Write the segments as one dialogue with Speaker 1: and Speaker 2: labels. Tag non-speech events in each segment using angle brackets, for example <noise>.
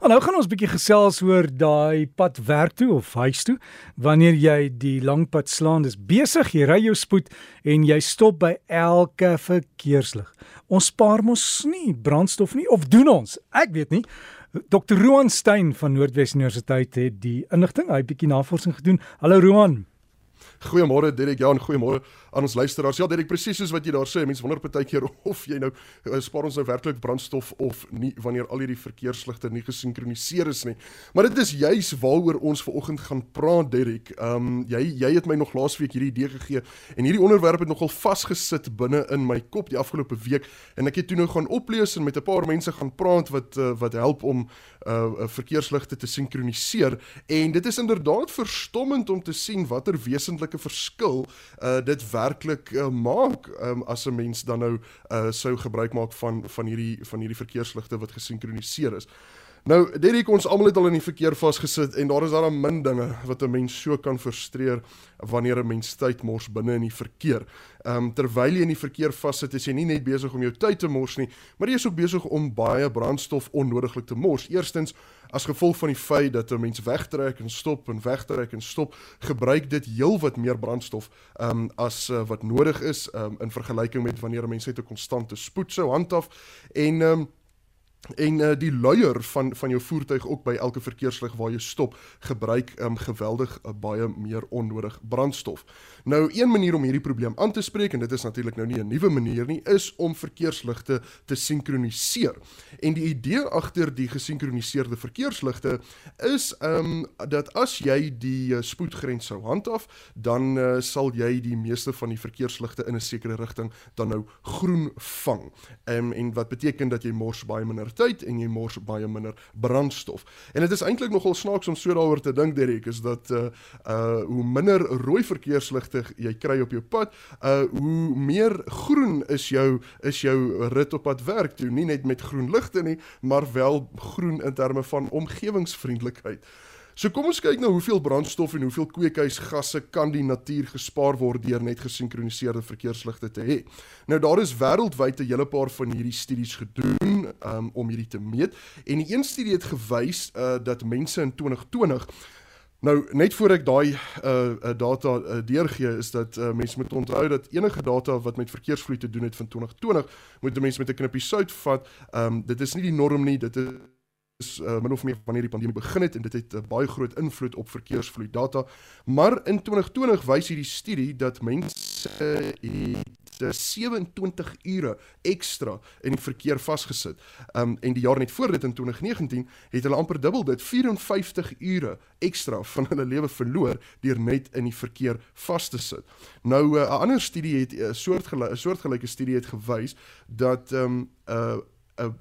Speaker 1: En nou gaan ons 'n bietjie gesels oor daai pad werk toe of huis toe. Wanneer jy die lang pad slaan, dis besig, jy ry jou spoed en jy stop by elke verkeerslig. Ons spaar mos nie brandstof nie of doen ons? Ek weet nie. Dr. Roan Stein van Noordwes Universiteit het die inligting, hy het bietjie navorsing gedoen. Hallo Roan.
Speaker 2: Goeiemôre Derek, ja, en goeiemôre aan ons luisteraars. Ja, Derek, presies soos wat jy daar sê, mense wonder baie keer <laughs> of jy nou uh, spaar ons nou werklik brandstof of nie wanneer al hierdie verkeersligte nie gesinkroniseer is nie. Maar dit is juis waaroor ons vanoggend gaan praat, Derek. Ehm um, jy jy het my nog laasweek hierdie idee gegee en hierdie onderwerp het nogal vasgesit binne in my kop die afgelope week en ek het toe nou gaan oplees en met 'n paar mense gaan praat wat uh, wat help om uh verkeersligte te sinkroniseer en dit is inderdaad verstommend om te sien watter wesentlike verskil uh dit werklik uh, maak um, as 'n mens dan nou uh sou gebruik maak van van hierdie van hierdie verkeersligte wat gesinkroniseer is. Nou, Derek, ons almal het al in die verkeer vasgesit en daar is daar min dinge wat 'n mens so kan frustreer wanneer 'n mens tyd mors binne in die verkeer. Ehm um, terwyl jy in die verkeer vassit, is jy nie net besig om jou tyd te mors nie, maar jy is ook besig om baie brandstof onnodiglik te mors. Eerstens, as gevolg van die feit dat 'n mens wegtrek en stop en wegtrek en stop, gebruik dit heelwat meer brandstof ehm um, as uh, wat nodig is um, in vergelyking met wanneer 'n mens net 'n konstante spoed sou handhaaf en ehm um, en uh, die luier van van jou voertuig ook by elke verkeerslig waar jy stop gebruik um, geweldig uh, baie meer onnodig brandstof. Nou een manier om hierdie probleem aan te spreek en dit is natuurlik nou nie 'n nuwe manier nie is om verkeersligte te sinkroniseer. En die idee agter die gesinkroniseerde verkeersligte is ehm um, dat as jy die uh, spoedgrens sou handhaaf, dan uh, sal jy die meeste van die verkeersligte in 'n sekere rigting dan nou groen vang. Ehm um, en wat beteken dat jy mors baie minder minder tyd en jy mors baie minder brandstof. En dit is eintlik nogal snaaks om so daaroor te dink Derek is dat uh uh hoe minder rooi verkeersligte jy kry op jou pad, uh hoe meer groen is jou is jou rit op pad werk toe, nie net met groen ligte nie, maar wel groen in terme van omgewingsvriendelikheid. So kom ons kyk nou hoeveel brandstof en hoeveel kweekhuisgasse kan die natuur gespaar word deur net gesinkroniseerde verkeersligte te hê. Nou daar is wêreldwyd 'n hele paar van hierdie studies gedoen um, om hierdie te meet en die een studie het gewys uh, dat mense in 2020 Nou net voor ek daai uh, data uh, deurgee is dat uh, mense moet onthou dat enige data wat met verkeersvloei te doen het van 2020 moet mense met 'n knippie sout vat. Um, dit is nie die norm nie, dit is is uh, min of meer wanneer die pandemie begin het en dit het 'n uh, baie groot invloed op verkeersvloei data. Maar in 2020 wys hierdie studie dat mense het 27 ure ekstra in die verkeer vasgesit. Um en die jaar net voor dit in 2019 het hulle amper dubbel dit 54 ure ekstra van hulle lewe verloor deur net in die verkeer vas te sit. Nou uh, 'n uh, ander studie het 'n uh, soortgelyke soortgelyke studie het gewys dat um 'n uh, 'n uh,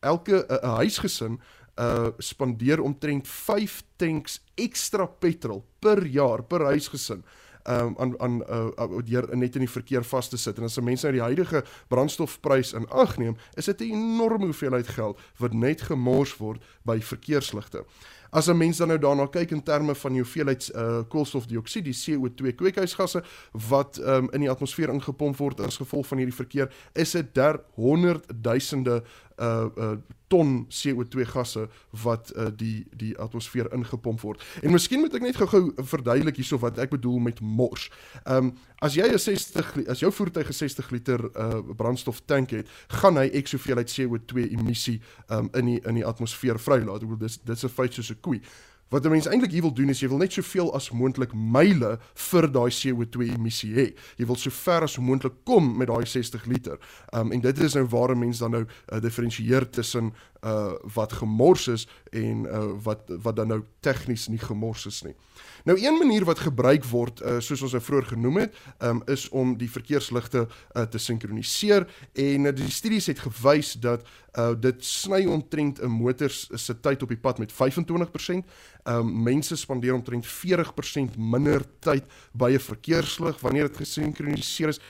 Speaker 2: elke 'n uh, huisgesin uh spandeer omtrent 5 tanks ekstra petrol per jaar per huisgesin um, aan aan uh, deur net in die verkeer vas te sit en as mense nou die huidige brandstofprys in ag neem, is dit 'n enorme hoeveelheid geld wat net gemors word by verkeersligte. As 'n mens dan nou daarna kyk in terme van die hoeveelheid uh, koolstofdioksied, die CO2 kweekhuisgasse wat um, in die atmosfeer ingepomp word as gevolg van hierdie verkeer, is dit der honderdduisende uh uh ton CO2 gasse wat uh die die atmosfeer ingepomp word. En miskien moet ek net gou-gou verduidelik hierso wat ek bedoel met mors. Um as jy 'n 60 as jou voertuig 'n 60 liter uh brandstof tank het, gaan hy ek soveel uit CO2 emissie um in die in die atmosfeer vrylaat. Ek bedoel dis dit's 'n feit soos 'n koei. Wat 'n mens eintlik hier wil doen is jy wil net soveel as moontlik myle vir daai CO2 emissie hê. Jy wil so ver as moontlik kom met daai 60 liter. Um en dit is nou waar 'n mens dan nou uh, diferensieer tussen uh wat gemors is en uh wat wat dan nou tegnies nie gemors is nie. Nou een manier wat gebruik word uh soos ons nou vroeër genoem het, um is om die verkeersligte uh te sinkroniseer en uh, die studies het gewys dat uh dit sny omtrent 'n motor se tyd op die pad met 25%. Um mense spandeer omtrent 40% minder tyd by 'n verkeerslig wanneer dit gesinkroniseer is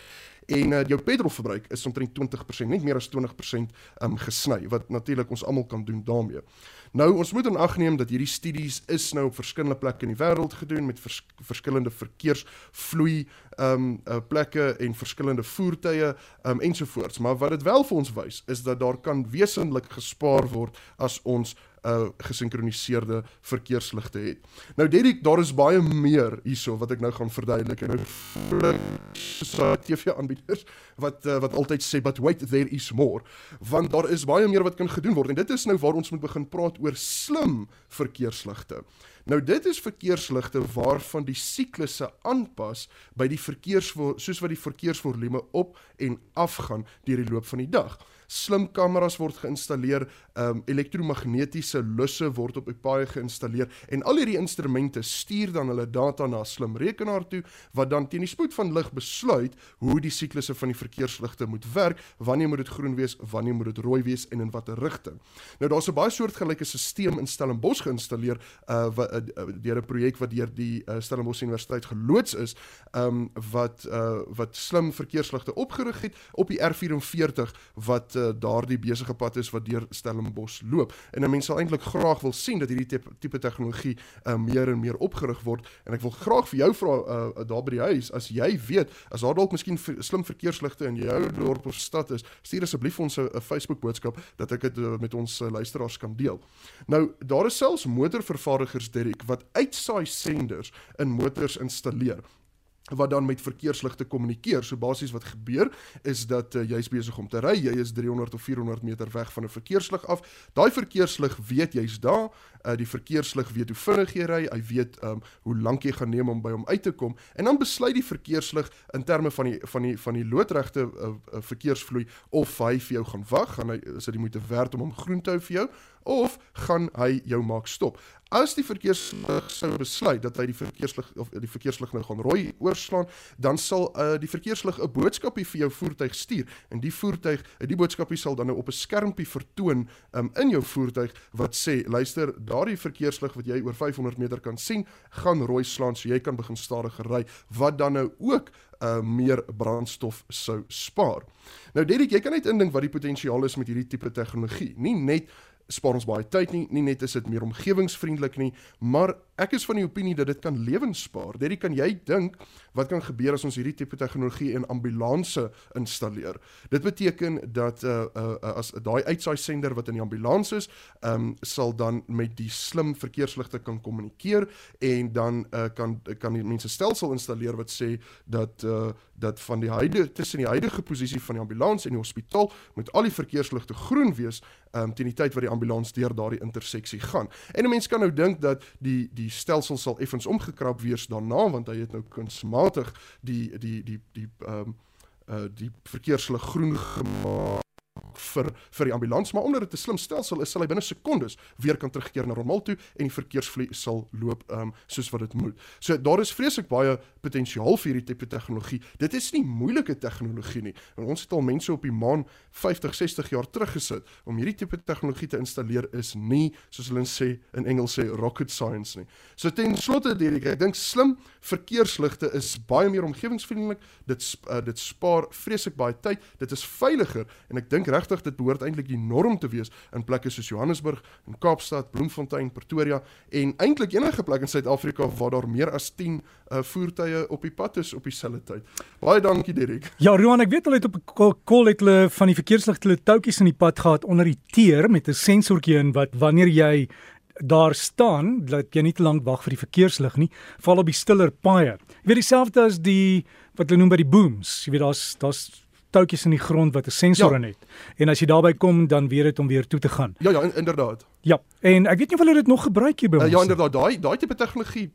Speaker 2: en uh, jou petrolverbruik is omtrent 20%, net meer as 20% um gesny wat natuurlik ons almal kan doen daarmee. Nou ons moet in ag neem dat hierdie studies is nou op verskillende plekke in die wêreld gedoen met vers, verskillende verkeersvloei um uh, plekke en verskillende voertuie um ensovoorts, maar wat dit wel vir ons wys is dat daar kan wesenlik gespaar word as ons uh gesinkroniseerde verkeersligte het. Nou Derek, daar is baie meer hierso wat ek nou gaan verduidelik en nou TV-aanbieders wat uh, wat altyd sê but wait there is more want daar is baie meer wat kan gedoen word en dit is nou waar ons moet begin praat oor slim verkeersligte. Nou dit is verkeersligte waarvan die siklusse aanpas by die verkeers soos wat die verkeersvolume op en af gaan deur die loop van die dag slim kameras word geïnstalleer, um elektromagnetiese lusse word op die paaie geïnstalleer en al hierdie instrumente stuur dan hulle data na 'n slim rekenaar toe wat dan teen die spoed van lig besluit hoe die siklusse van die verkeersligte moet werk, wanneer moet dit groen wees, wanneer moet dit rooi wees en in watter rigting. Nou daar's 'n baie soortgelyke stelsel in Stellenbosch geïnstalleer uh, wat uh, deur 'n projek wat deur die uh, Stellenbosch Universiteit geloods is, um wat uh, wat slim verkeersligte opgerig het op die R44 wat uh, daardie besige pad is wat deur Stellenbosch loop. En 'n mens sal eintlik graag wil sien dat hierdie tipe tegnologie uh, meer en meer opgerig word en ek wil graag vir jou vra uh, daar by die huis as jy weet as daar dalk miskien slim verkeersligte in jou dorp of stad is, stuur asseblief ons 'n Facebook boodskap dat ek dit uh, met ons uh, luisteraars kan deel. Nou daar is selfs motorvervaardigers Derek wat uitsaai senders in motors installeer wat dan met verkeersligte kommunikeer. So basies wat gebeur is dat uh, jy's besig om te ry, jy is 300 of 400 meter weg van 'n verkeerslig af. Daai verkeerslig weet jy's daar. Uh, die verkeerslig weet hoe vinnig jy ry, hy weet um, hoe lank jy gaan neem om by hom uit te kom en dan besluit die verkeerslig in terme van die van die van die loodregte uh, uh, verkeersvloei of hy vir jou gaan wag, gaan hy is dit die moeite werd om hom groen te hou vir jou of gaan hy jou maak stop. As die verkeerslig sou besluit dat hy die verkeerslig of die verkeerslig nou gaan rooi oorslaan, dan sal uh, die verkeerslig 'n boodskapie vir jou voertuig stuur en die voertuig, uh, die boodskapie sal dan nou op 'n skermpie vertoon um, in jou voertuig wat sê, luister, daardie verkeerslig wat jy oor 500 meter kan sien, gaan rooi slaan so jy kan begin stadiger ry, wat dan nou ook uh meer brandstof sou spaar. Nou Derek, jy kan net indink wat die potensiaal is met hierdie tipe tegnologie. Nie net spaar ons baie tyd nie, nie net is dit meer omgewingsvriendelik nie, maar ek is van die opinie dat dit kan lewens spaar. Dit kan jy dink wat kan gebeur as ons hierdie tipe tegnologie in ambulanse installeer. Dit beteken dat uh, uh, as daai uitsaai sender wat in die ambulans is, um sal dan met die slim verkeersligte kan kommunikeer en dan uh, kan kan die mense stelsel installeer wat sê dat uh dat van die huidige tussen die huidige posisie van die ambulans en die hospitaal moet al die verkeersligte groen wees um teen die tyd wat die ambulans deur daardie interseksie gaan. En 'n mens kan nou dink dat die die stelsel sal effens omgekrap wees daarna want hy het nou kunsmatig die die die die ehm um, uh die verkeerslig groen gemaak vir vir die ambulans, maar omdat dit 'n slim stelsel is, sal hy binne sekondes weer kan terugkeer na normaal toe en die verkeersvloei sal loop um soos wat dit moet. So daar is vreeslik baie potensiaal vir hierdie tipe tegnologie. Dit is nie moeilike tegnologie nie. En ons het al mense op die maan 50, 60 jaar terug gesit om hierdie tipe tegnologie te installeer is nie soos hulle sê in Engels sê rocket science nie. So ten slotte Derek, ek dink slim verkeersligte is baie meer omgewingsvriendelik. Dit uh, dit spaar vreeslik baie tyd. Dit is veiliger en ek dink regtig dit behoort eintlik die norm te wees in plekke soos Johannesburg, in Kaapstad, Bloemfontein, Pretoria en eintlik enige plek in Suid-Afrika waar daar meer as 10 uh, voertuie op die pad is op dieselfde tyd. Baie dankie Dirk.
Speaker 1: Ja, Roan, ek weet hulle het op 'n kol het hulle van die verkeersligte hulle toutjies in die pad gehad onder die teer met 'n sensortjie in wat wanneer jy daar staan dat jy nie te lank wag vir die verkeerslig nie, val op die stiller paaie. Jy weet dieselfde as die wat hulle noem by die booms. Jy weet daar's daar's touwtjies in die grond wat 'n sensor ja. in het. En as jy daarby kom, dan weet dit om weer toe te gaan.
Speaker 2: Ja ja, inderdaad.
Speaker 1: Ja. En ek weet nie of hulle dit nog gebruik hier by uh, ons.
Speaker 2: Ja, inderdaad. Daai daai tipe tegnologie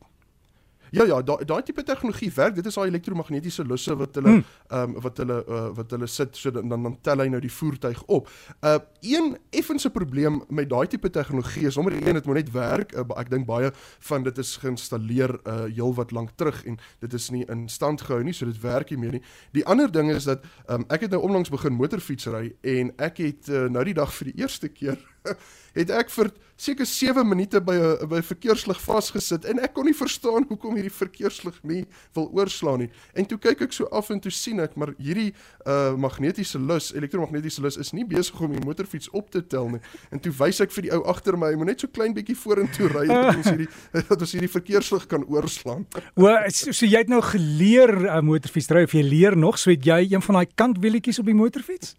Speaker 2: Ja ja, daai daai tipe tegnologie werk. Dit is daai elektromagnetiese lusse wat hulle hmm. ehm hmm. um, wat hulle uh, wat hulle sit so dan dan tel hy nou die voertuig op. Uh een effense probleem met daai tipe tegnologie is nommer 1 dit moet net werk. Uh, ek dink baie van dit is geïnstalleer uh heel wat lank terug en dit is nie in stand gehou nie, so dit werk nie meer nie. Die ander ding is dat um, ek het nou onlangs begin motorfietsry en ek het uh, nou die dag vir die eerste keer <laughs> het ek vir seker 7 minute by 'n by 'n verkeerslig vasgesit en ek kon nie verstaan hoekom hierdie verkeerslig nie wil oorslaan nie. En toe kyk ek so af en toe sien ek maar hierdie uh magnetiese lus, elektromagnetiese lus is nie besig om die motorfiets op te tel nie. En toe wys ek vir die ou agter my, hy moet net so klein bietjie vorentoe ry dat ons hierdie <laughs> dat ons hierdie verkeerslig kan oorslaan. <laughs>
Speaker 1: O, so, so jy het nou geleer uh, motorfiets ry of jy leer nog, so het jy een van daai kantwielietjies op die motorfiets?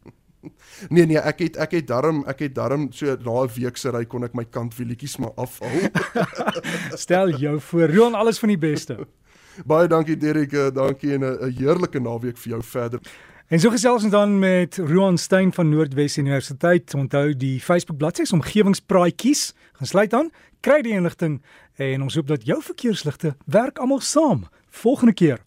Speaker 1: <laughs>
Speaker 2: Nee nee, ek het ek het darm ek het darm so na 'n week se ry kon ek my kantwielietjies maar afhaal. <laughs>
Speaker 1: Stel jou voor, Roan, alles van die beste. <laughs>
Speaker 2: Baie dankie Derek, uh, dankie en 'n heerlike naweek vir jou verder.
Speaker 1: En so gesels ons dan met Roan Stein van Noordwes Universiteit. Onthou die Facebook bladsy se omgewingspraatjies. Gaan sluit aan, kry die inligting en ons hoop dat jou verkeersligte werk almal saam. Volgende keer